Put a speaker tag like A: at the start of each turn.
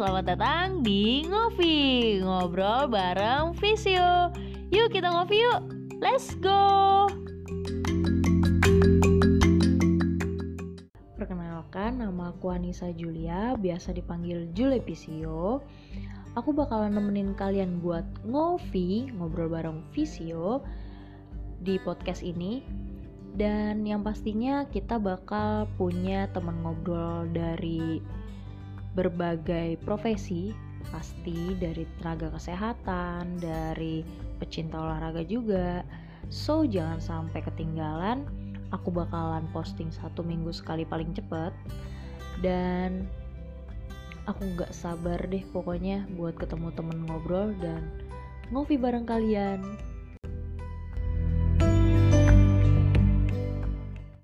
A: selamat datang di Ngopi Ngobrol bareng Visio. Yuk kita ngopi yuk, let's go. Perkenalkan, nama aku Anissa Julia, biasa dipanggil Jule Visio Aku bakalan nemenin kalian buat ngopi, ngobrol bareng Visio di podcast ini. Dan yang pastinya kita bakal punya teman ngobrol dari berbagai profesi pasti dari tenaga kesehatan dari pecinta olahraga juga. So jangan sampai ketinggalan. Aku bakalan posting satu minggu sekali paling cepet. Dan aku gak sabar deh pokoknya buat ketemu temen ngobrol dan ngopi bareng kalian